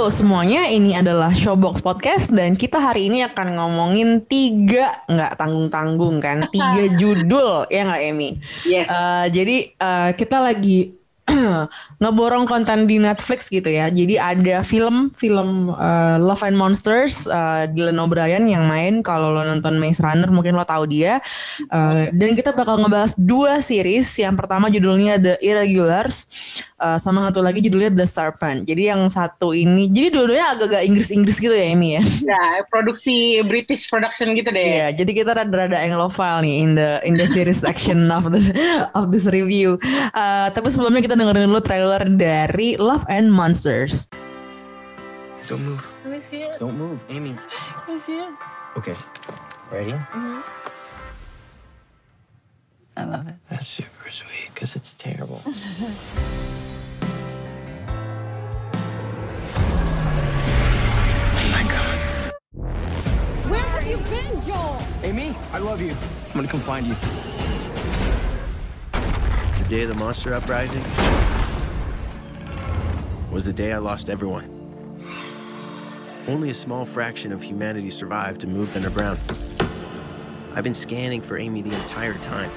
Halo semuanya, ini adalah Showbox Podcast dan kita hari ini akan ngomongin tiga nggak tanggung-tanggung kan, tiga judul ya nggak Emi? Yes. Uh, jadi uh, kita lagi ngeborong konten di Netflix gitu ya. Jadi ada film film uh, Love and Monsters uh, Dylan O'Brien yang main. Kalau lo nonton Maze Runner mungkin lo tahu dia. Uh, dan kita bakal ngebahas dua series. Yang pertama judulnya The Irregulars. Uh, sama satu lagi judulnya The Serpent. Jadi yang satu ini, jadi dua-duanya agak-agak Inggris-Inggris gitu ya Amy ya. Ya, produksi British production gitu deh. Iya, jadi kita rada-rada Anglophile nih in the in the series section of the of this review. Uh, tapi sebelumnya kita dengerin dulu trailer dari Love and Monsters. Don't move. Let me see it. Don't move. Amy. Let me see it. Okay. Ready? I love it. That's super sweet because it's terrible. you been, Joel? Amy, I love you. I'm gonna come find you. The day of the monster uprising was the day I lost everyone. Only a small fraction of humanity survived and moved underground. I've been scanning for Amy the entire time.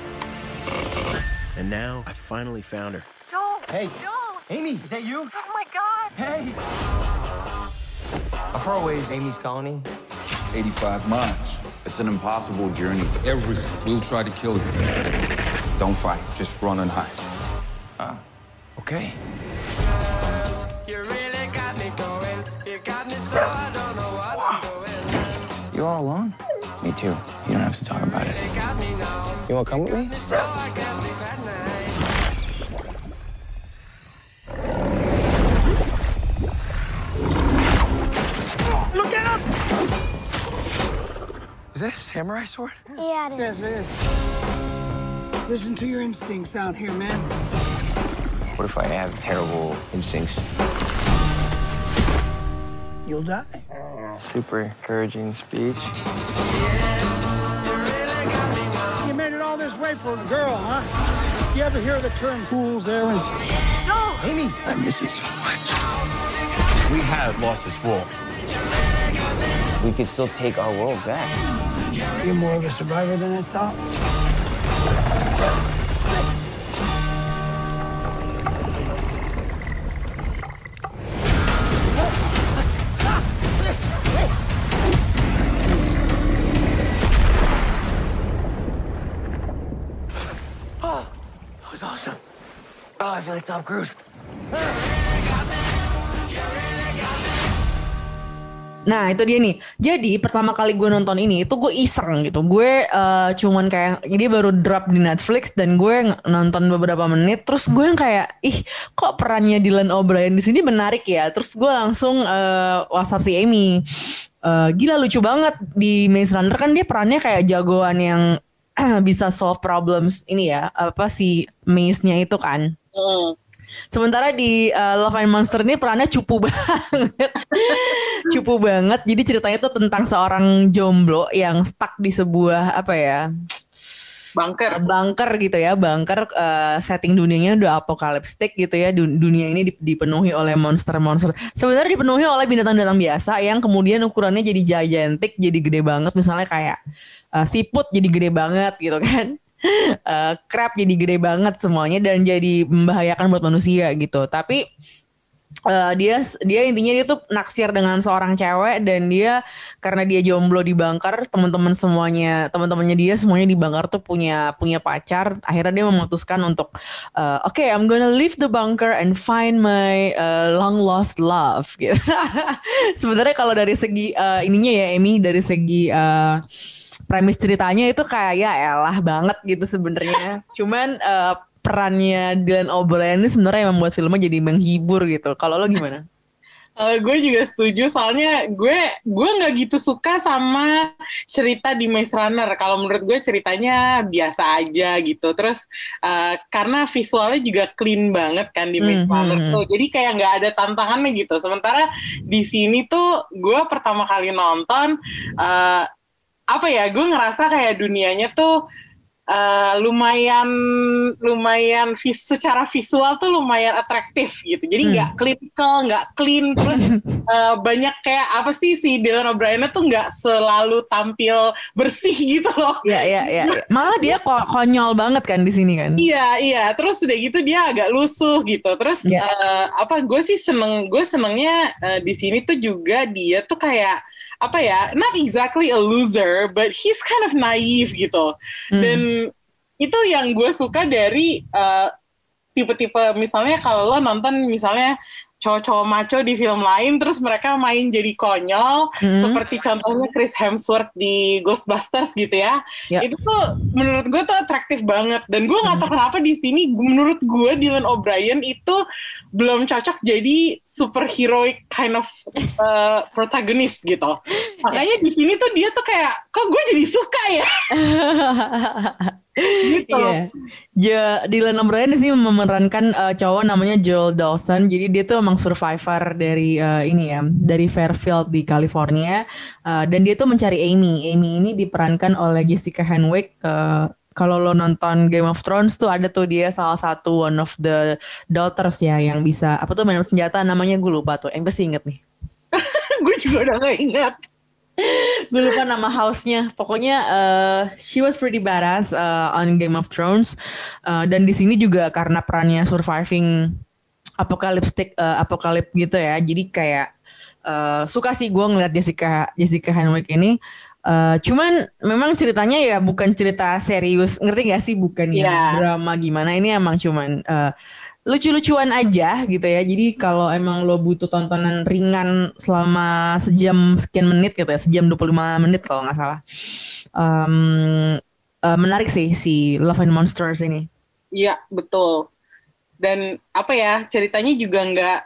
And now I finally found her. Joel. Hey. Joel. Amy, is that you? Oh my God. Hey! How far away is Amy's colony? 85 miles. It's an impossible journey. Everything will try to kill you. Don't fight. Just run and hide. Uh, Okay. You all alone? Me too. You don't have to talk about it. You want to come with me? That a samurai sword? Yeah, it is. Listen to your instincts out here, man. What if I have terrible instincts? You'll die. Super encouraging speech. You made it all this way for a girl, huh? You ever hear the term fool's errand? Amy, I miss you so much. We have lost this war. We could still take our world back. You're more of a survivor than I thought. Oh, That was awesome. Oh, I feel like Tom Cruise. Nah itu dia nih. Jadi pertama kali gue nonton ini itu gue iseng gitu. Gue eh, cuman kayak dia baru drop di Netflix dan gue nonton beberapa menit. Terus gue yang kayak ih kok perannya Dylan O'Brien di sini menarik ya. Terus gue langsung eh, WhatsApp si Amy. Eh, gila lucu banget di Maze Runner kan dia perannya kayak jagoan yang bisa solve problems ini ya apa si maze-nya itu kan. Hmm. Sementara di uh, Love and Monster ini perannya cupu banget. cupu banget. Jadi ceritanya tuh tentang seorang jomblo yang stuck di sebuah apa ya? Bunker. bunker gitu ya, bunker uh, setting dunianya udah apokaliptik gitu ya. Dun- Dunia ini dip- dipenuhi oleh monster-monster. Sebenarnya dipenuhi oleh binatang-binatang biasa yang kemudian ukurannya jadi gigantic, jadi gede banget. Misalnya kayak uh, siput jadi gede banget gitu kan. Eh, crab jadi gede banget semuanya dan jadi membahayakan buat manusia gitu. Tapi eh, dia dia intinya dia tuh naksir dengan seorang cewek dan dia karena dia jomblo di bunker teman-teman semuanya teman-temannya dia semuanya di bunker tuh punya punya pacar akhirnya dia memutuskan untuk eh, oke I'm gonna leave the bunker and find my eh, long lost love gitu. sebenarnya kalau dari segi eh, ininya ya Amy dari segi eh, premis ceritanya itu kayak ya elah banget gitu sebenarnya. Cuman eh, perannya Dylan O'Brien ini sebenarnya yang membuat filmnya jadi menghibur gitu. Kalau lo gimana? Eh, gue juga setuju soalnya gue gue nggak gitu suka sama cerita di Maze Runner. Kalau menurut gue ceritanya biasa aja gitu. Terus eh, karena visualnya juga clean banget kan di Maze Hmm, Runner hmm, tuh. Jadi kayak nggak ada tantangannya gitu. Sementara di sini tuh gue pertama kali nonton eh, apa ya? Gue ngerasa kayak dunianya tuh eh, lumayan lumayan vis, secara visual tuh lumayan atraktif gitu. Jadi Hmm. nggak clinical, nggak clean, terus eh, banyak kayak apa sih si Dylan O'Brien tuh nggak selalu tampil bersih gitu loh. Ya, ya, ya. ya. Malah dia ko- konyol banget kan di sini kan. Iya iya, terus udah gitu dia agak lusuh gitu. Terus Iya. eh, apa? Gue sih seneng, gue senengnya eh, di sini tuh juga dia tuh kayak apa ya? Not exactly a loser, but he's kind of naive gitu. Hmm. Dan itu yang gue suka dari eh, tipe-tipe misalnya kalau lo nonton misalnya cowok-cowok maco di film lain terus mereka main jadi konyol Hmm. seperti contohnya Chris Hemsworth di Ghostbusters gitu ya. Ya. Itu tuh menurut gue tuh atraktif banget dan gue nggak tahu kenapa di sini menurut gue Dylan O'Brien itu belum cocok jadi superheroic kind of uh, protagonist gitu. Makanya di sini tuh dia tuh kayak kok gue jadi suka ya gitu. Iya. Jo, Dylan O'Brien di memerankan eh, cowok namanya Joel Dawson. Jadi dia tuh emang survivor dari eh, ini ya, dari Fairfield di California. Eh, dan dia tuh mencari Amy. Amy ini diperankan oleh Jessica Henwick. Eh, kalau lo nonton Game of Thrones tuh ada tuh dia salah satu one of the daughters ya yang bisa apa tuh main senjata namanya gue lupa tuh. Yang pasti inget nih. gue juga udah gak ingat. gue lupa nama house-nya. Pokoknya uh, she was pretty badass uh, on Game of Thrones. Uh, dan di sini juga karena perannya surviving apokaliptik uh, apokalip gitu ya. Jadi kayak uh, suka sih gue ngeliat Jessica Jessica Henwick ini. Uh, cuman memang ceritanya ya bukan cerita serius, ngerti gak sih? Bukan yang Iya. drama gimana. Ini emang cuman uh, lucu-lucuan aja gitu ya. Jadi kalau emang lo butuh tontonan ringan selama sejam sekian menit gitu ya, sejam 25 menit kalau nggak salah. Um, uh, menarik sih si Love and Monsters ini. Iya betul. Dan apa ya ceritanya juga nggak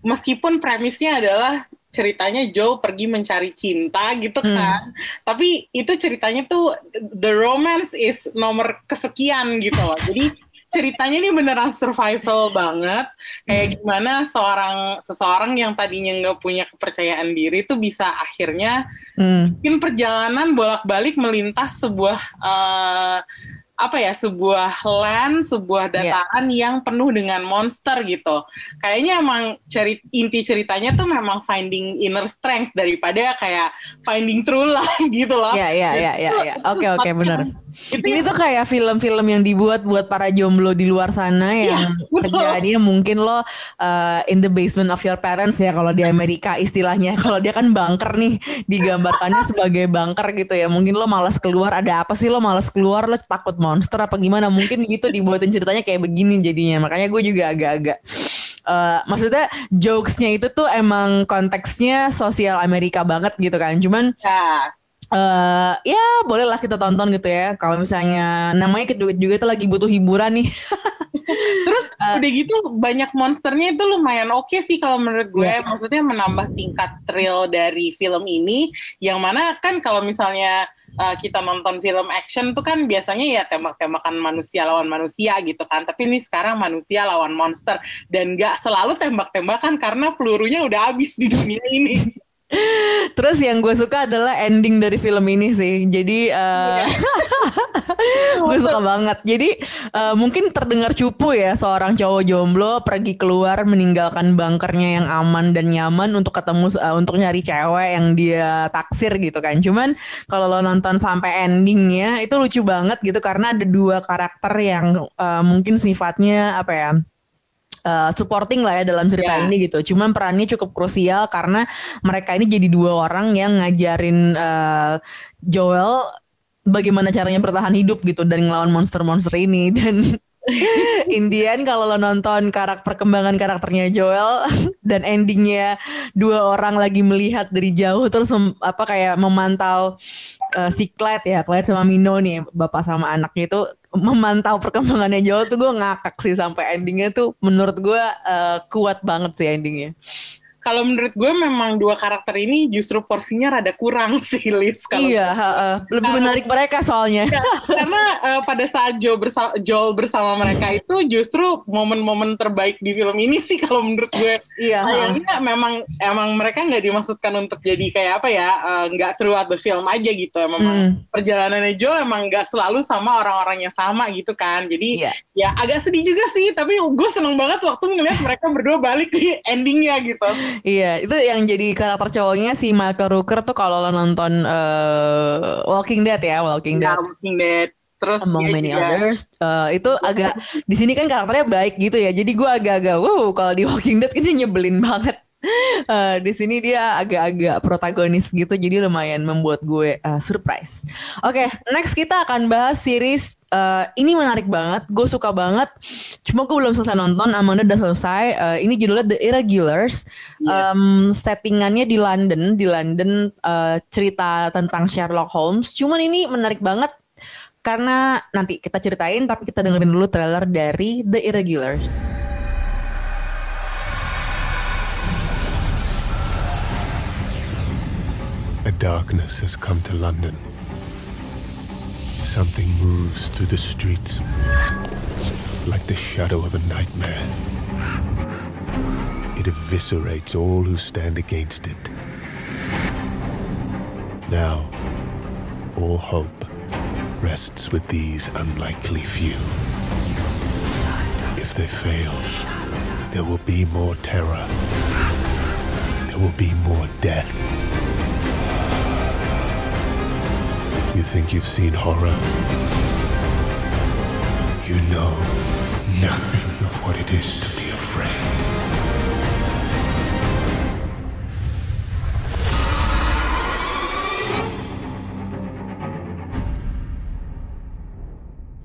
meskipun premisnya adalah ceritanya Joe pergi mencari cinta gitu Hmm. kan. Tapi itu ceritanya tuh the romance is nomor kesekian gitu loh. Jadi ceritanya ini beneran survival banget. Kayak gimana seorang seseorang yang tadinya nggak punya kepercayaan diri tuh bisa akhirnya Hmm. mungkin perjalanan bolak-balik melintas sebuah eh, apa ya sebuah land, sebuah Iya. dataran yang penuh dengan monster gitu. Kayaknya emang ceri inti ceritanya tuh memang finding inner strength daripada kayak finding true love gitu loh. Ya ya ya ya ya. Oke oke benar. Itu Ini tuh kayak film-film yang dibuat buat para jomblo di luar sana yang Iya, betul. terjadinya mungkin lo uh, in the basement of your parents ya kalau di Amerika istilahnya. Kalau dia kan bunker nih digambarkannya sebagai bunker gitu ya. Mungkin lo malas keluar. Ada apa sih lo malas keluar? Lo takut monster apa gimana? Mungkin gitu dibuatin ceritanya kayak begini jadinya. Makanya gue juga agak-agak uh, maksudnya jokesnya itu tuh emang konteksnya sosial Amerika banget gitu kan. Cuman ya, eh ya bolehlah kita tonton gitu ya. Kalau misalnya namanya kita juga itu lagi butuh hiburan nih. Terus Eh. udah gitu banyak monsternya itu lumayan oke sih kalau menurut gue. Iya. Maksudnya menambah tingkat thrill dari film ini. Yang mana kan kalau misalnya uh, kita nonton film action tuh kan biasanya ya tembak-tembakan manusia lawan manusia gitu kan. Tapi ini sekarang manusia lawan monster. Dan gak selalu tembak-tembakan karena pelurunya udah habis di dunia ini. Terus yang gue suka adalah ending dari film ini sih. Jadi eh gue suka banget. Jadi eh, mungkin terdengar cupu ya seorang cowok jomblo pergi keluar meninggalkan bunkernya yang aman dan nyaman untuk ketemu eh, untuk nyari cewek yang dia taksir gitu kan. Cuman kalau lo nonton sampai endingnya itu lucu banget gitu karena ada dua karakter yang eh, mungkin sifatnya apa ya? Uh, supporting lah ya dalam cerita Ya. ini gitu. Cuman perannya cukup krusial karena mereka ini jadi dua orang yang ngajarin uh, Joel bagaimana caranya bertahan hidup gitu dan ngelawan monster-monster ini dan Indian kalau lo nonton karakter perkembangan karakternya Joel dan endingnya dua orang lagi melihat dari jauh terus mem- apa kayak memantau uh, si Clyde ya Clyde sama Mino nih bapak sama anaknya itu memantau perkembangannya Joel tuh gue ngakak sih sampai endingnya tuh menurut gue uh, kuat banget sih endingnya. Kalau menurut gue memang dua karakter ini justru porsinya rada kurang sih Liz. Kalau Iya, ha, ha. lebih menarik mereka soalnya. Ya, karena eh, pada saat Joe bersa Joel bersama mereka itu justru momen-momen terbaik di film ini sih kalau menurut gue. Iya, ha. Sayangnya memang emang mereka nggak dimaksudkan untuk jadi kayak apa ya eh, nggak throughout the film aja gitu. Memang Hmm. perjalanannya Joel emang nggak selalu sama orang-orang yang sama gitu kan. Jadi Iya. ya agak sedih juga sih. Tapi gue seneng banget waktu ngeliat mereka berdua balik di endingnya gitu. Iya, itu yang jadi karakter cowoknya si Michael Rooker tuh kalau lo nonton eh, Walking Dead ya, Walking Ya, Dead. Walking Dead. Terus Among many juga- others, eh, itu agak di sini kan karakternya baik gitu ya. Jadi gue agak-agak, wow, kalau di Walking Dead ini nyebelin banget. Eh, di sini dia agak-agak protagonis gitu, jadi lumayan membuat gue eh, surprise. Oke, next kita akan bahas series eh, ini menarik banget, gue suka banget. Cuma gue belum selesai nonton, Amanda udah selesai. Eh, ini judulnya The Irregulars. Em, settingannya di London, di London eh, cerita tentang Sherlock Holmes. Cuman ini menarik banget karena nanti kita ceritain, tapi kita dengerin dulu trailer dari The Irregulars. Darkness has come to London. Something moves through the streets like the shadow of a nightmare. It eviscerates all who stand against it. Now, all hope rests with these unlikely few. If they fail, there will be more terror. There will be more death. You think you've seen horror? You know nothing of what it is to be afraid.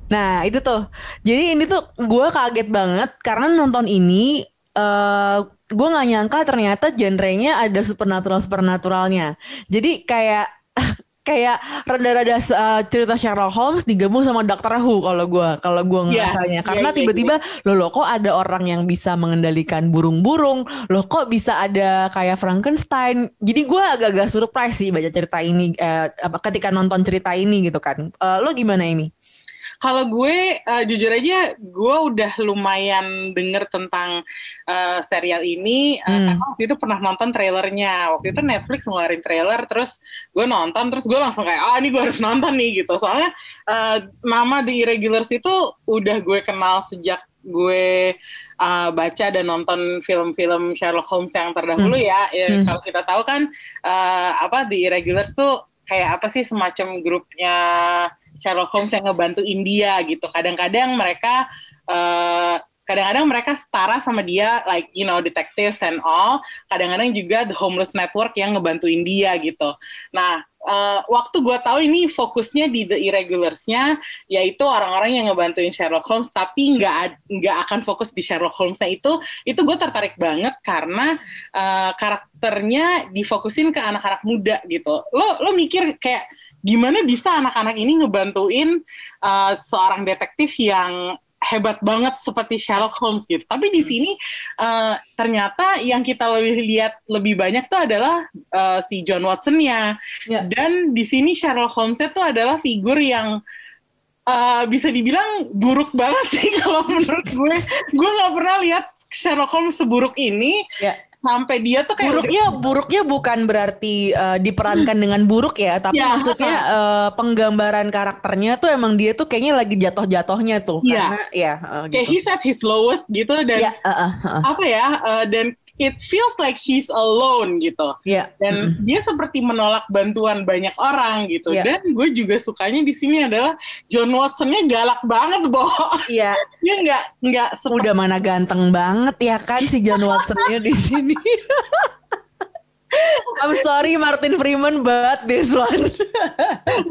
Nah itu tuh, jadi ini tuh gue kaget banget karena nonton ini eh gue nggak nyangka ternyata genrenya ada supernatural supernaturalnya. Jadi kayak kayak rada-rada eh, cerita Sherlock Holmes digabung sama Doctor Who kalau gue kalau gue Iya, ngerasanya. Iya, karena iya, tiba-tiba loh loh kok ada orang yang bisa mengendalikan burung-burung? Loh kok bisa ada kayak Frankenstein? Jadi gue agak-agak surprise sih baca cerita ini eh, apa ketika nonton cerita ini gitu kan. Eh, lo gimana ini Kalau gue eh, jujur aja, gue udah lumayan denger tentang eh, serial ini Hmm. karena waktu itu pernah nonton trailernya. Waktu itu Netflix ngeluarin trailer, terus gue nonton, terus gue langsung kayak, ah ini gue harus nonton nih gitu. Soalnya eh, nama The Irregulars itu udah gue kenal sejak gue eh, baca dan nonton film-film Sherlock Holmes yang terdahulu ya. Ya, Hmm. Kalau kita tahu kan eh, apa The Irregulars tuh kayak apa sih semacam grupnya Sherlock Holmes yang ngebantu India gitu. Kadang-kadang mereka eh, kadang-kadang mereka setara sama dia like you know detectives and all. Kadang-kadang juga The Homeless Network yang ngebantu India gitu. Nah, eh, waktu gue tahu ini fokusnya di The Irregulars-nya yaitu orang-orang yang ngebantuin Sherlock Holmes tapi nggak nggak akan fokus di Sherlock Holmes-nya itu itu gue tertarik banget karena eh, karakternya difokusin ke anak-anak muda gitu. Lo lo mikir kayak gimana bisa anak-anak ini ngebantuin uh, seorang detektif yang hebat banget seperti Sherlock Holmes gitu. Tapi di sini uh, ternyata yang kita lebih lihat lebih banyak tuh adalah uh, si John Watson-nya. Ya. Dan di sini Sherlock Holmes-nya tuh adalah figur yang uh, bisa dibilang buruk banget sih kalau menurut gue. Gue nggak pernah lihat Sherlock Holmes seburuk ini Ya. Sampai dia tuh kayak udah- buruknya buruknya bukan berarti eh, diperankan dengan buruk ya tapi Ya. maksudnya eh, penggambaran karakternya tuh emang dia tuh kayaknya lagi jatuh-jatuhnya tuh Iya. karena ya kayak gitu. he's at his lowest gitu dan ya eh, eh, eh, apa ya uh, dan it feels like he's alone gitu. Ya. Dan dia seperti menolak bantuan banyak orang gitu. Iya. dan gue juga sukanya di sini adalah John Watsonnya galak banget boh Iya, dia nggak nggak seperti udah mana ganteng banget ya kan si John Watsonnya di sini. I'm sorry Martin Freeman but this one.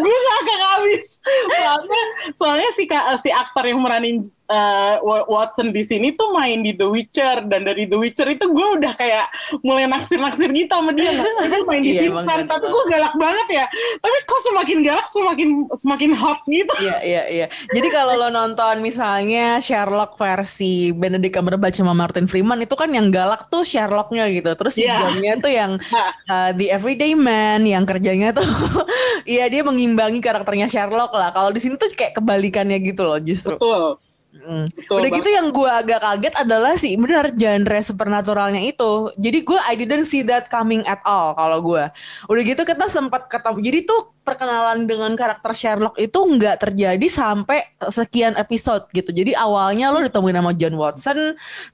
gue gak akan habis. Soalnya soalnya si si aktor yang meranin eh, Wa- Watson di sini tuh main di The Witcher dan dari The Witcher itu gue udah kayak mulai naksir-naksir gitu sama dia. Dia main di Iya, sini kan, tapi gue galak banget ya. Tapi kok semakin galak semakin semakin hot gitu. Iya iya iya. Jadi kalau lo nonton misalnya Sherlock versi Benedict Cumberbatch sama Martin Freeman itu kan yang galak tuh Sherlocknya gitu. Terus si Iya. Johnnya tuh yang uh, the everyday man yang kerjanya tuh iya dia mengimbangi karakternya Sherlock lah. Kalau di sini tuh kayak kebalikannya gitu loh justru. Betul. Mm. Betul Udah banget. gitu yang gue agak kaget adalah sih benar genre supernaturalnya itu. Jadi gue I didn't see that coming at all kalau gue. Udah gitu kita sempat ketemu. Jadi tuh perkenalan dengan karakter Sherlock itu nggak terjadi sampai sekian episode gitu. Jadi awalnya lo ditemuin sama John Watson,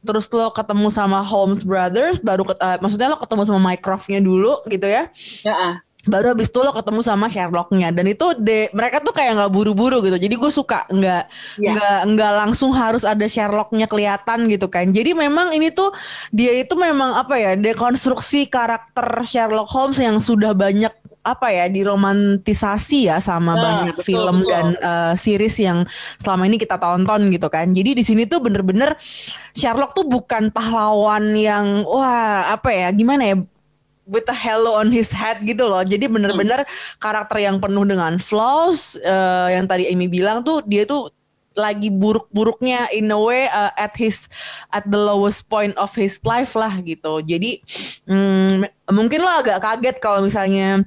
terus lo ketemu sama Holmes Brothers, baru ket- eh, maksudnya lo ketemu sama Mycroft-nya dulu gitu ya Ya, ah. Baru habis itu lo ketemu sama Sherlocknya dan itu de mereka tuh kayak nggak buru-buru gitu jadi gue suka nggak Iya. nggak nggak langsung harus ada Sherlocknya kelihatan gitu kan jadi memang ini tuh dia itu memang apa ya dekonstruksi karakter Sherlock Holmes yang sudah banyak apa ya diromantisasi ya sama Nah, banyak betul, film betul. dan eh, series yang selama ini kita tonton gitu kan jadi di sini tuh bener-bener Sherlock tuh bukan pahlawan yang wah apa ya gimana ya with a halo on his head gitu loh. Jadi bener-bener karakter yang penuh dengan flaws eh, yang tadi Amy bilang tuh dia tuh lagi buruk-buruknya in a way uh, at his at the lowest point of his life lah gitu. Jadi mm, mungkin lo agak kaget kalau misalnya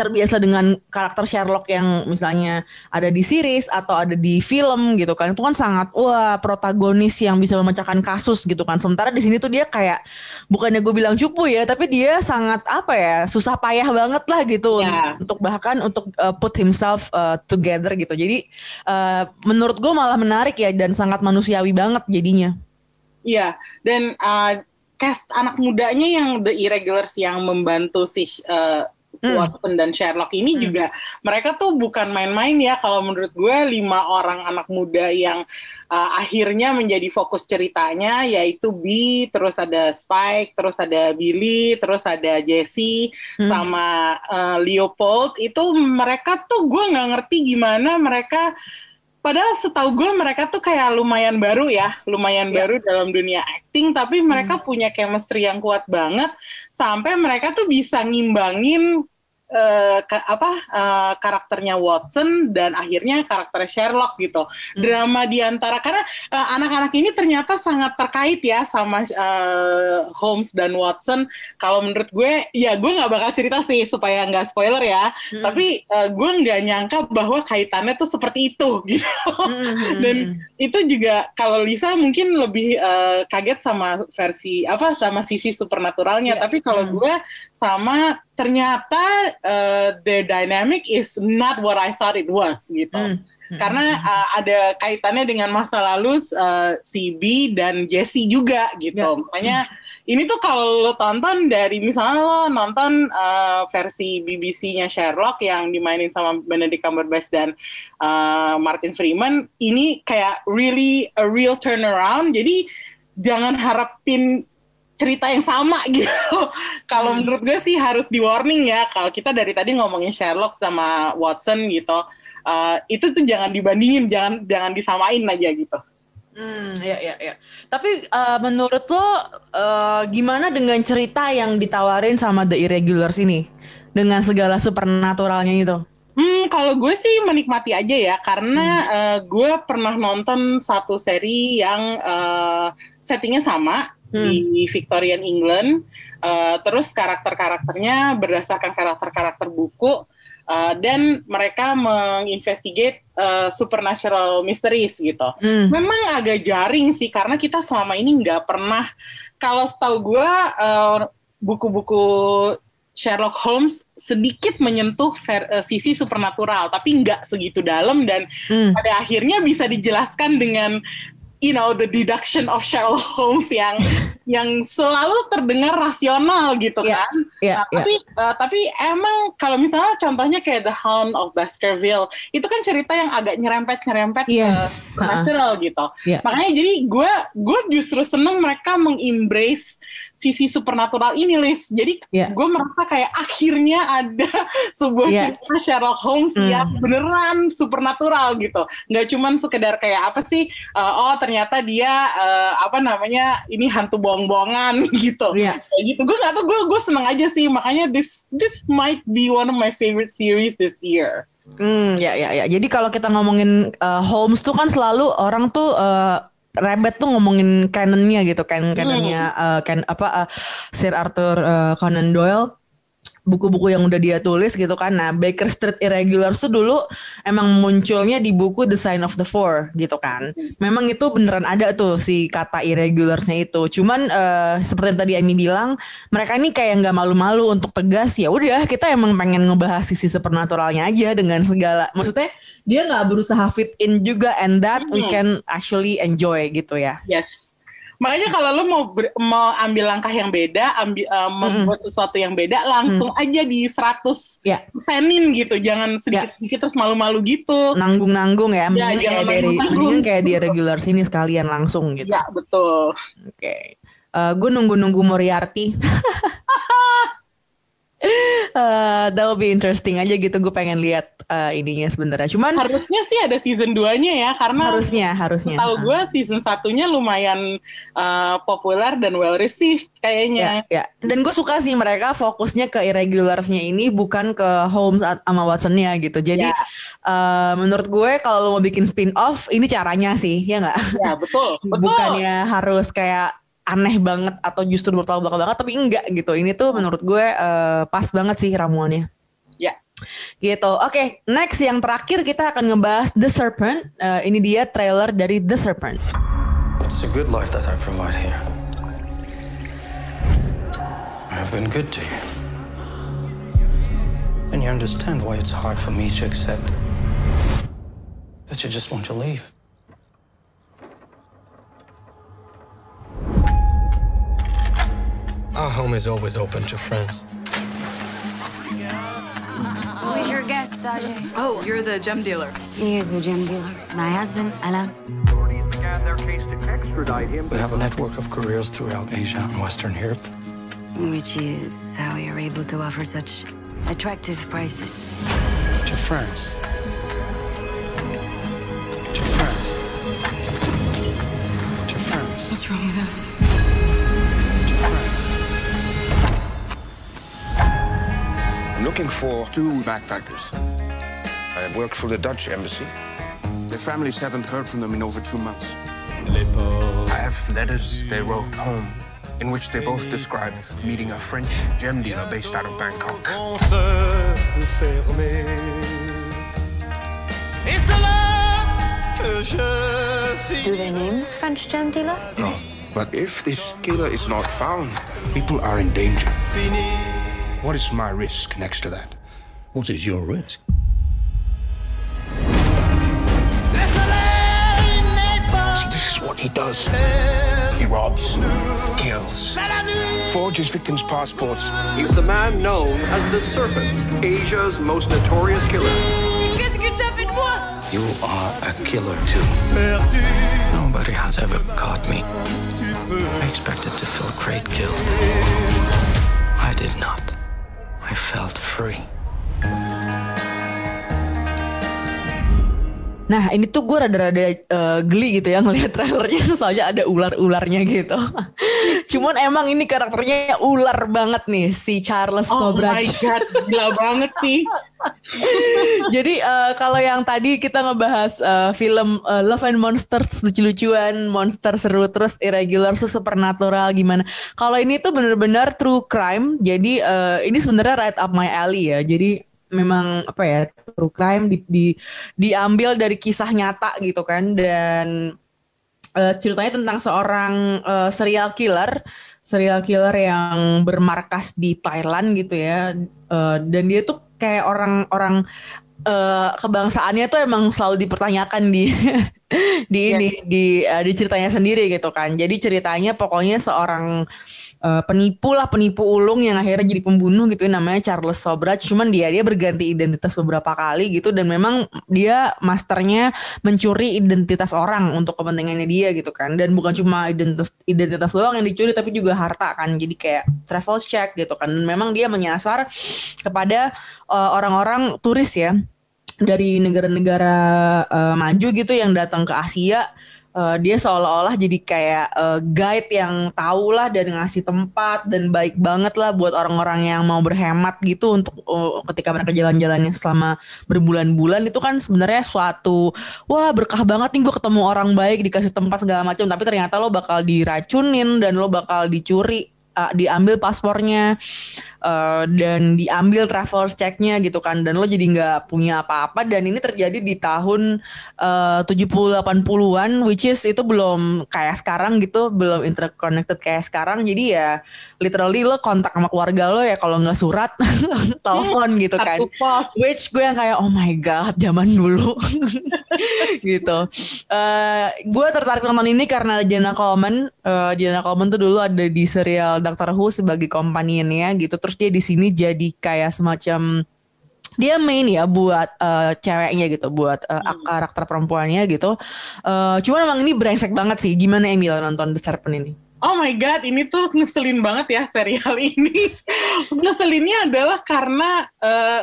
terbiasa dengan karakter Sherlock yang misalnya ada di series atau ada di film gitu kan. Itu kan sangat wah protagonis yang bisa memecahkan kasus gitu kan. Sementara di sini tuh dia kayak bukannya gue bilang cupu ya tapi dia sangat apa ya susah payah banget lah gitu Ya. untuk bahkan untuk uh, put himself uh, together gitu. Jadi uh, menurut gue malah menarik ya dan sangat manusiawi banget jadinya. Iya, dan uh, cast anak mudanya yang The Irregulars yang membantu si uh, Hmm. Watson dan Sherlock ini juga mereka tuh bukan main-main ya kalau menurut gue lima orang anak muda yang uh, akhirnya menjadi fokus ceritanya yaitu B, terus ada Spike, terus ada Billy, terus ada Jesse Hmm. sama uh, Leopold itu mereka tuh gue nggak ngerti gimana mereka Padahal setahu gue mereka tuh kayak lumayan baru ya, lumayan Iya. baru dalam dunia acting, tapi mereka punya chemistry yang kuat banget sampai mereka tuh bisa ngimbangin eh, ka- apa eh, karakternya Watson dan akhirnya karakter Sherlock gitu. Drama di antara karena eh, anak-anak ini ternyata sangat terkait ya sama eh, Holmes dan Watson. Kalau menurut gue, ya gue nggak bakal cerita sih supaya nggak spoiler ya. Tapi eh, gue nggak nyangka bahwa kaitannya tuh seperti itu gitu. Dan itu juga kalau Lisa mungkin lebih eh, kaget sama versi apa sama sisi supernaturalnya. Iya. Tapi kalau Hmm. gue sama ternyata eh, the dynamic is not what I thought it was gitu. Hmm. Karena uh, ada kaitannya dengan masa lalu uh, si B dan Jesse juga gitu. Ya. Makanya ini tuh kalau lo tonton dari misalnya lo nonton uh, versi BBC-nya Sherlock yang dimainin sama Benedict Cumberbatch dan uh, Martin Freeman, ini kayak really a real turnaround. Jadi jangan harapin cerita yang sama gitu. Kalau menurut gue sih harus di warning ya. Kalau kita dari tadi ngomongin Sherlock sama Watson gitu, uh, itu tuh jangan dibandingin, jangan jangan disamain aja gitu. Hmm, ya, ya, ya. Tapi eh, menurut lo eh, gimana dengan cerita yang ditawarin sama The Irregulars ini dengan segala supernaturalnya itu? Hmm, kalau gue sih menikmati aja ya, karena uh, gue pernah nonton satu seri yang uh, settingnya sama di Victorian England, uh, terus karakter-karakternya berdasarkan karakter-karakter buku, uh, dan mereka menginvestigate uh, supernatural mysteries gitu. Hmm. Memang agak jaring sih, karena kita selama ini nggak pernah, kalau setahu gue uh, buku-buku Sherlock Holmes sedikit menyentuh ver- eh, sisi supernatural, tapi nggak segitu dalam dan Hmm. pada akhirnya bisa dijelaskan dengan you know the deduction of Sherlock Holmes yang yang selalu terdengar rasional gitu Iya, kan. iya, Nah, iya. tapi eh, tapi emang kalau misalnya contohnya kayak The Hound of Baskerville itu kan cerita yang agak nyerempet nyerempet ke Yes, supernatural gitu. Iya. Makanya jadi gue gue justru seneng mereka mengembrace sisi supernatural ini Lis. Jadi Iya. gue merasa kayak akhirnya ada sebuah Iya. cerita Sherlock Holmes Hmm. yang beneran supernatural gitu. Nggak cuman sekedar kayak apa sih? uh, oh ternyata dia uh, apa namanya ini hantu bohong-bohongan gitu. Iya. Kayak gitu. Gue nggak tahu. Gue gue seneng aja sih. Makanya this this might be one of my favorite series this year. Hmm, ya ya ya. Jadi kalau kita ngomongin uh, Holmes tuh kan selalu orang tuh uh, Rabbit tuh ngomongin canonnya gitu, kan canonnya uh, kan apa uh, Sir Arthur uh, Conan Doyle buku-buku yang udah dia tulis gitu kan. Nah, Baker Street Irregulars tuh dulu emang munculnya di buku The Sign of the Four gitu kan. Memang itu beneran ada tuh si kata irregularsnya itu. Cuman eh, seperti yang tadi Amy bilang, mereka ini kayak nggak malu-malu untuk tegas ya udah kita emang pengen ngebahas sisi supernaturalnya aja dengan segala. Maksudnya dia nggak berusaha fit in juga and that we Hmm. can actually enjoy gitu ya. Yes. Makanya kalau lo mau ber- mau ambil langkah yang beda, ambil uh, membuat sesuatu yang beda, langsung aja di 100 Ya. senin gitu. Jangan sedikit-sedikit terus malu-malu gitu. Nanggung-nanggung ya, Ya, mendingan jangan kayak dari nanggung-nanggung. mendingan kayak di regular sini sekalian langsung gitu. Ya, betul. Oke. gue nunggu-nunggu Moriarty. Eh, that will be interesting aja gitu. Gue pengen lihat eh, ininya sebenarnya. Cuman Harusnya sih ada season 2-nya ya, karena harusnya harusnya. tahu gue season satunya lumayan uh, populer dan well received Ya, kayaknya. ya. Dan gue suka sih mereka fokusnya ke irregularsnya ini bukan ke Holmes sama Watsonnya gitu. Jadi Ya. eh, menurut gue kalau lo mau bikin spin off ini caranya sih, ya nggak? Ya, betul. Betul. Bukannya harus kayak aneh banget atau justru bertolak belakang banget, tapi enggak gitu. Ini tuh menurut gue eh, pas banget sih ramuannya. Ya. Gitu. Oke, next yang terakhir kita akan ngebahas The Serpent. Eh, ini dia trailer dari The Serpent. It's a good life that I provide here. I have been good to you. And you understand why it's hard for me to accept that you just want to leave. Our home is always open to friends. Who is your guest, Ajay? Oh, you're the gem dealer. He is the gem dealer. My husband, Alain. We have a network of couriers throughout Asia and Western Europe. Which is how we are able to offer such attractive prices. To France. To France. To France. What's wrong with us? I'm looking for two backpackers. I work for the Dutch embassy. Their families haven't heard from them in over two months. I have letters they wrote home in which they both describe meeting a French gem dealer based out of Bangkok. Do they name this French gem dealer? No, but if this killer is not found, people are in danger. What is my risk next to that? What is your risk? See, this is what he does. He robs, kills, forges victims' passports. He's the man known as the Serpent, Asia's most notorious killer. You are a killer too. Nobody has ever caught me. I expected to feel great guilt. I did not. I felt free. Nah ini tuh gue rada-rada eh, geli gitu ya ngelihat trailernya soalnya ada ular-ularnya gitu. Cuman emang ini karakternya ular banget nih si Charles Oh Sobrach. my god, gila banget sih. Jadi eh, kalau yang tadi kita ngebahas eh, film eh, Love and Monsters lucu-lucuan, monster seru terus irregular tuh supernatural gimana. Kalau ini tuh bener-bener true crime. Jadi eh, ini sebenarnya right up my alley ya. Jadi memang apa ya true crime di, di- diambil dari kisah nyata gitu kan dan eh, ceritanya tentang seorang eh, serial killer, serial killer yang bermarkas di Thailand gitu ya. Eh, dan dia tuh kayak orang-orang eh, kebangsaannya tuh emang selalu dipertanyakan di di ini di uh, di ceritanya sendiri gitu kan. Jadi ceritanya pokoknya seorang uh, penipu lah penipu ulung yang akhirnya jadi pembunuh gitu ya namanya Charles Sobrat cuman dia dia berganti identitas beberapa kali gitu dan memang dia masternya mencuri identitas orang untuk kepentingannya dia gitu kan. Dan bukan cuma identitas identitas doang yang dicuri tapi juga harta kan. Jadi kayak travel check gitu kan. Dan memang dia menyasar kepada uh, orang-orang turis ya dari negara-negara uh, maju gitu yang datang ke Asia uh, dia seolah-olah jadi kayak uh, guide yang tahu lah dan ngasih tempat dan baik banget lah buat orang-orang yang mau berhemat gitu untuk uh, ketika mereka jalan-jalannya selama berbulan-bulan. Itu kan sebenarnya suatu wah berkah banget nih gue ketemu orang baik dikasih tempat segala macam. Tapi ternyata lo bakal diracunin dan lo bakal dicuri uh, diambil paspornya uh, dan diambil travel checknya gitu kan. Dan lo jadi nggak punya apa-apa. Dan ini terjadi di tahun uh, 70-80an which is itu belum kayak sekarang gitu. Belum interconnected kayak sekarang. Jadi ya literally lo kontak sama keluarga lo ya kalau nggak surat telepon gitu kan. which gue yang kayak oh my god zaman dulu. Gitu. Uh, gue tertarik nonton ini karena Jenna Coleman. Uh, Jenna Coleman tuh dulu ada di serial Doctor Who sebagai companion-nya gitu. Terus dia di sini jadi kayak semacam dia main ya buat uh, ceweknya gitu, buat uh, hmm. karakter perempuannya gitu. Uh, cuman emang ini brengsek banget sih. Gimana Emil nonton The Serpent ini? Oh my god, ini tuh ngeselin banget ya serial ini. Ngeselinnya adalah karena uh,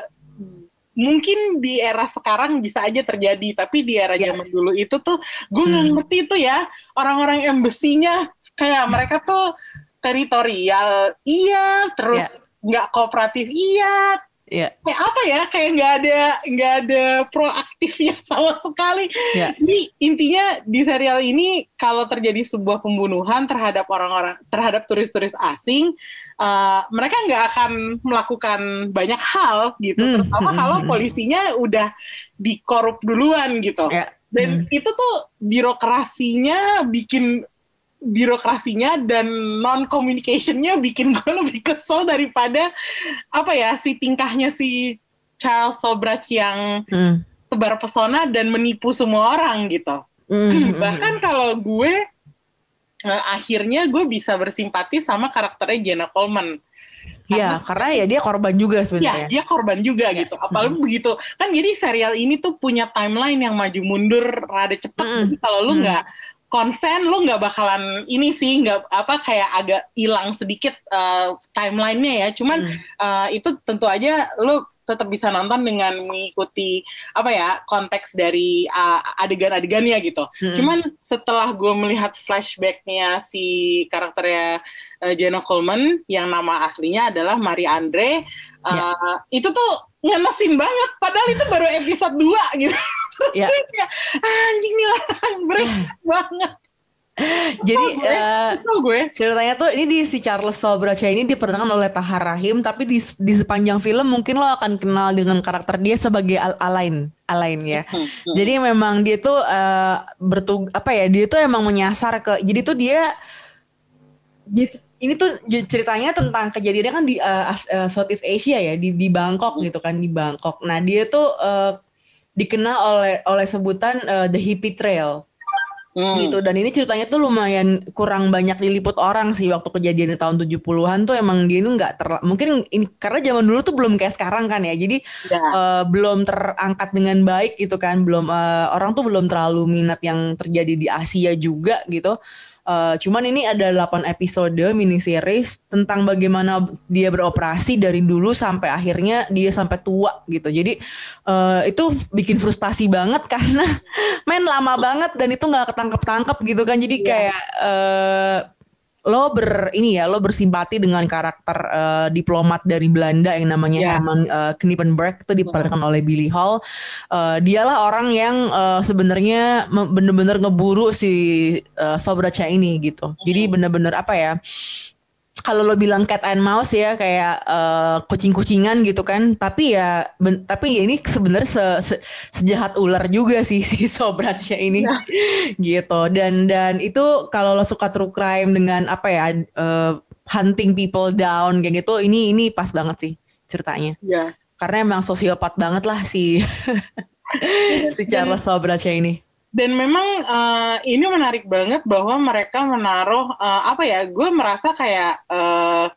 mungkin di era sekarang bisa aja terjadi, tapi di era yeah. zaman dulu itu tuh gue nggak hmm. ngerti tuh ya orang-orang embassy-nya kayak mereka tuh teritorial, iya, terus yeah nggak kooperatif iya yeah. kayak apa ya kayak nggak ada nggak ada proaktifnya sama sekali yeah. jadi intinya di serial ini kalau terjadi sebuah pembunuhan terhadap orang-orang terhadap turis-turis asing uh, mereka nggak akan melakukan banyak hal gitu mm, terutama mm, kalau polisinya udah dikorup duluan gitu yeah. dan mm. itu tuh birokrasinya bikin birokrasinya dan non communicationnya bikin gue lebih kesel daripada apa ya si tingkahnya si Charles Sobrach yang hmm. tebar pesona dan menipu semua orang gitu. Hmm. Bahkan kalau gue uh, akhirnya gue bisa bersimpati sama karakternya Jenna Coleman. Iya, karena ya dia korban juga sebenarnya. Iya, dia korban juga gitu. Apalagi hmm. begitu. Kan jadi serial ini tuh punya timeline yang maju mundur rada cepet. Hmm. Kalau lu nggak hmm konsen lo nggak bakalan ini sih nggak apa kayak agak hilang sedikit uh, timelinenya ya cuman hmm. uh, itu tentu aja lo tetap bisa nonton dengan mengikuti apa ya konteks dari uh, adegan-adegannya gitu. Hmm. Cuman setelah gue melihat flashbacknya si karakternya uh, Jenna Coleman yang nama aslinya adalah Marie Andre, uh, yeah. itu tuh ngenesin banget. Padahal itu baru episode 2 gitu. ya. anjing nih orang banget. Jadi gue, uh, gue. ceritanya tuh ini di si Charles Sobraca ini diperankan oleh Tahar Rahim tapi di di sepanjang film mungkin lo akan kenal dengan karakter dia sebagai Al Alain Alain ya. Hmm, hmm. Jadi memang dia tuh uh, bertug apa ya dia tuh emang menyasar ke jadi tuh dia jadi ini tuh ceritanya tentang kejadiannya kan di uh, uh, Southeast Asia ya di di Bangkok gitu kan di Bangkok. Nah dia tuh uh, dikenal oleh oleh sebutan uh, the hippie trail. Hmm. gitu. Dan ini ceritanya tuh lumayan kurang banyak diliput orang sih waktu kejadian di tahun 70-an tuh. Emang dia ini nggak ter mungkin ini karena zaman dulu tuh belum kayak sekarang kan ya. Jadi ya. uh, belum terangkat dengan baik gitu kan. Belum uh, orang tuh belum terlalu minat yang terjadi di Asia juga gitu Uh, cuman ini ada 8 episode mini series tentang bagaimana dia beroperasi dari dulu sampai akhirnya dia sampai tua gitu. Jadi uh, itu bikin frustasi banget karena main lama banget dan itu nggak ketangkep-tangkep gitu kan. Jadi yeah. kayak uh, lo ber ini ya lo bersimpati dengan karakter uh, diplomat dari Belanda yang namanya yeah. Herman uh, Knippenberg itu diperankan oleh Billy Hall. Uh, dialah orang yang uh, sebenarnya bener-bener ngeburu si uh, Sobraca ini gitu. Jadi bener-bener apa ya? Kalau lo bilang cat and mouse ya kayak uh, kucing-kucingan gitu kan tapi ya ben, tapi ya ini sebenarnya se, se, sejahat ular juga sih si Sobratnya ini ya. gitu dan dan itu kalau lo suka true crime dengan apa ya uh, hunting people down kayak gitu ini ini pas banget sih ceritanya ya. karena emang sosiopat banget lah si si Charles Sobratnya ini dan memang uh, ini menarik banget bahwa mereka menaruh uh, apa ya? Gue merasa kayak uh,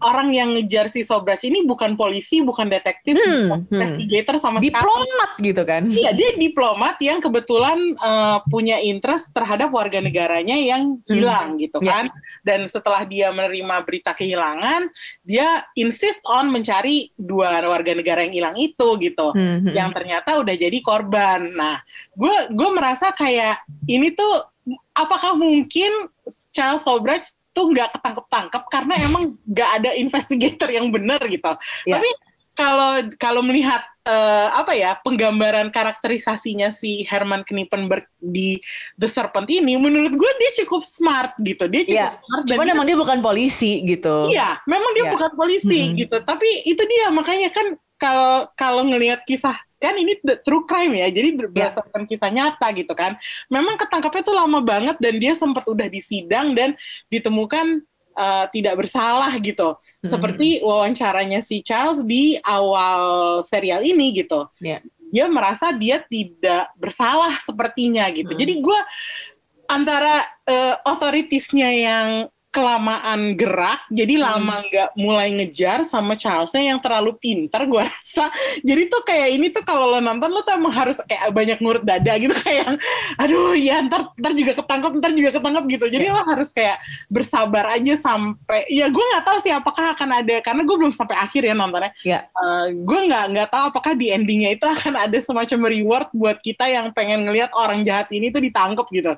orang yang ngejar si Sobrach ini bukan polisi, bukan detektif, Hmm, bukan hmm. investigator sama sekali. Diplomat gitu kan. Iya, dia diplomat yang kebetulan uh, punya interest terhadap warga negaranya yang hilang gitu Ya. kan. Dan setelah dia menerima berita kehilangan, dia insist on mencari dua warga negara yang hilang itu gitu. Hmm, hmm. Yang ternyata udah jadi korban. Nah, gue gue merasa kayak ini tuh apakah mungkin Charles Sobrach tuh nggak ketangkep-tangkep karena emang nggak ada investigator yang benar gitu. Ya. Tapi kalau kalau melihat eh, apa ya penggambaran karakterisasinya si Herman Knippenberg di The Serpent ini, menurut gue dia cukup smart gitu. Dia cukup Iya. smart dan Cuman dia- emang dia bukan polisi gitu. Iya, memang dia Iya. bukan polisi Mm-mm. gitu. Tapi itu dia makanya kan kalau kalau ngelihat kisah kan ini the true crime ya, jadi Iya. berdasarkan kisah nyata gitu kan. Memang ketangkapnya tuh lama banget dan dia sempat udah disidang dan ditemukan uh, tidak bersalah gitu. Seperti wawancaranya si Charles di awal serial ini gitu. Iya. Dia merasa dia tidak bersalah sepertinya gitu. Jadi gue antara eh, otoritisnya yang kelamaan gerak, jadi lama nggak mulai ngejar sama Charlesnya yang terlalu pintar, gue rasa. Jadi tuh kayak ini tuh kalau lo nonton lo tuh emang harus kayak banyak ngurut dada gitu kayak, aduh ya ntar ntar juga ketangkep, ntar juga ketangkep gitu. Jadi lo harus kayak bersabar aja sampai, ya gue nggak tahu sih apakah akan ada karena gue belum sampai akhir ya nontonnya. Ya. Eh, gue nggak nggak tahu apakah di endingnya itu akan ada semacam reward buat kita yang pengen ngelihat orang jahat ini tuh ditangkep gitu.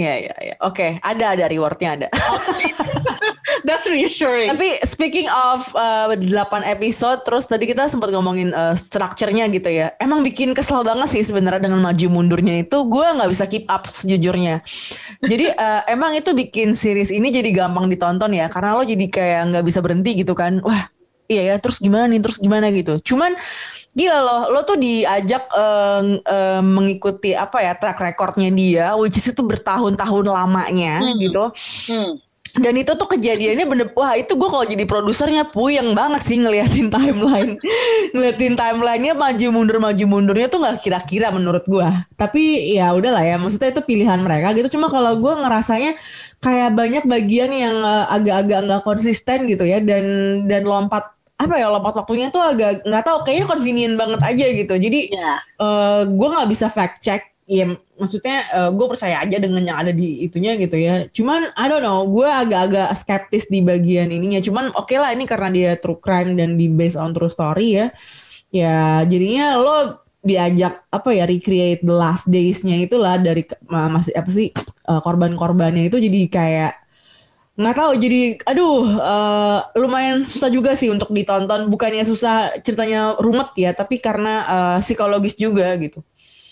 Iya, iya, iya. Oke, ada ada rewardnya ada. That's reassuring. Tapi speaking of uh, 8 episode, terus tadi kita sempat ngomongin uh, structure-nya gitu ya. Emang bikin kesel banget sih sebenarnya dengan maju mundurnya itu. Gue nggak bisa keep up sejujurnya. Jadi uh, emang itu bikin series ini jadi gampang ditonton ya, karena lo jadi kayak nggak bisa berhenti gitu kan. Wah, iya ya. Terus gimana nih? Terus gimana gitu. Cuman Gila loh, lo tuh diajak eh, eh, mengikuti apa ya track recordnya dia, which is itu bertahun-tahun lamanya Hmm. gitu. Hmm. Dan itu tuh kejadiannya bener, wah itu gue kalau jadi produsernya puyeng banget sih ngeliatin timeline. ngeliatin timelinenya maju mundur maju mundurnya tuh nggak kira-kira menurut gue. Tapi ya udahlah ya, maksudnya itu pilihan mereka gitu. Cuma kalau gue ngerasanya kayak banyak bagian yang eh, agak-agak nggak konsisten gitu ya dan dan lompat apa ya lompat waktunya tuh agak nggak tahu kayaknya convenient banget aja gitu. Jadi Iya. eh gue nggak bisa fact check ya maksudnya gue percaya aja dengan yang ada di itunya gitu ya cuman I don't know gue agak-agak skeptis di bagian ininya cuman oke lah ini karena dia true crime dan di based on true story ya ya jadinya lo diajak apa ya recreate the last days-nya itulah dari masih apa sih eh, korban-korbannya itu jadi kayak nggak tahu jadi aduh eh, lumayan susah juga sih untuk ditonton bukannya susah ceritanya rumet ya tapi karena eh, psikologis juga gitu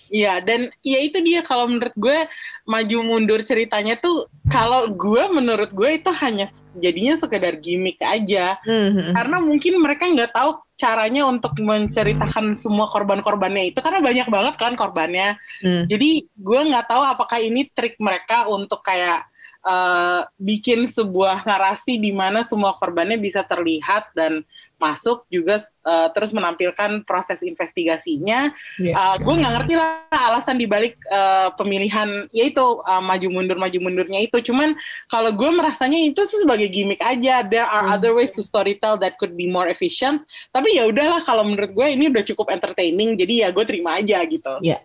Iya, dan ya itu dia kalau menurut gue maju mundur ceritanya tuh kalau gue menurut gue itu hanya jadinya sekedar gimmick aja. Hmm, Karena mungkin mereka nggak tahu caranya untuk menceritakan semua korban-korbannya itu karena banyak banget kan korbannya. Hmm. Jadi gue nggak tahu apakah ini trik mereka untuk kayak eh, bikin sebuah narasi di mana semua korbannya bisa terlihat dan masuk juga eh, terus menampilkan proses investigasinya. Iya. Eh, gue nggak ngerti lah alasan dibalik eh, pemilihan yaitu eh, maju mundur maju mundurnya itu. Cuman kalau gue merasanya itu tuh sebagai gimmick aja. There are other ways to storytell that could be more efficient. Tapi ya udahlah kalau menurut gue ini udah cukup entertaining. Jadi ya gue terima aja gitu. Ya.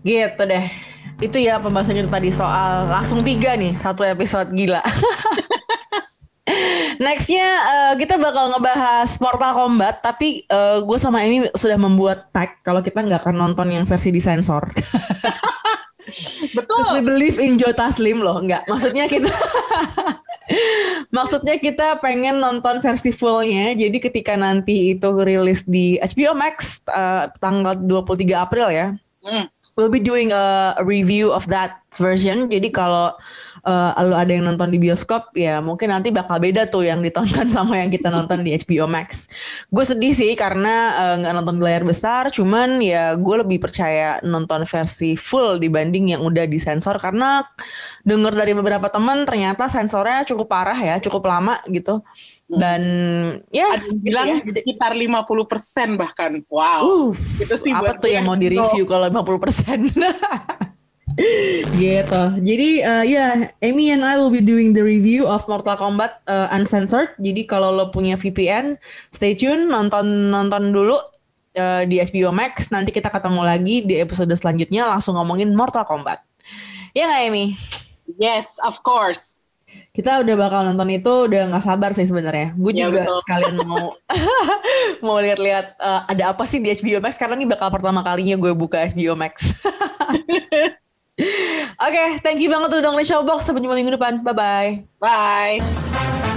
Gitu deh. Itu ya pembahasannya tadi soal langsung tiga nih satu episode gila. Nextnya eh, kita bakal ngebahas Mortal Kombat, tapi gue sama Amy sudah membuat tag kalau kita nggak akan nonton yang versi disensor. Betul. we believe in Jota Slim loh, nggak? Maksudnya kita Maksudnya kita pengen nonton versi fullnya. Jadi ketika nanti itu rilis di HBO Max eh, tanggal 23 April ya. Hmm. We'll be doing a review of that version. Jadi kalau uh, lo ada yang nonton di bioskop ya mungkin nanti bakal beda tuh yang ditonton sama yang kita nonton di HBO Max. Gue sedih sih karena uh, nggak uh, nonton di layar besar, cuman ya gue lebih percaya nonton versi full dibanding yang udah disensor karena denger dari beberapa teman ternyata sensornya cukup parah ya, cukup lama gitu. Hmm. Dan ya ada yang gitu bilang ya. sekitar 50% bahkan. Wow. Uh, itu sih apa tuh yang mau di-review kalau 50%? gitu. Jadi uh, ya, yeah, Amy and I will be doing the review of Mortal Kombat uh, Uncensored. Jadi kalau lo punya VPN, stay tune nonton nonton dulu uh, di HBO Max. Nanti kita ketemu lagi di episode selanjutnya langsung ngomongin Mortal Kombat. Ya nggak Amy? Yes, of course. Kita udah bakal nonton itu udah nggak sabar sih sebenarnya. Gue ya, juga betul. sekalian mau mau lihat-lihat uh, ada apa sih di HBO Max karena ini bakal pertama kalinya gue buka HBO Max. Oke, okay, thank you banget udah dengerin Showbox. Sampai jumpa minggu depan. Bye-bye. Bye.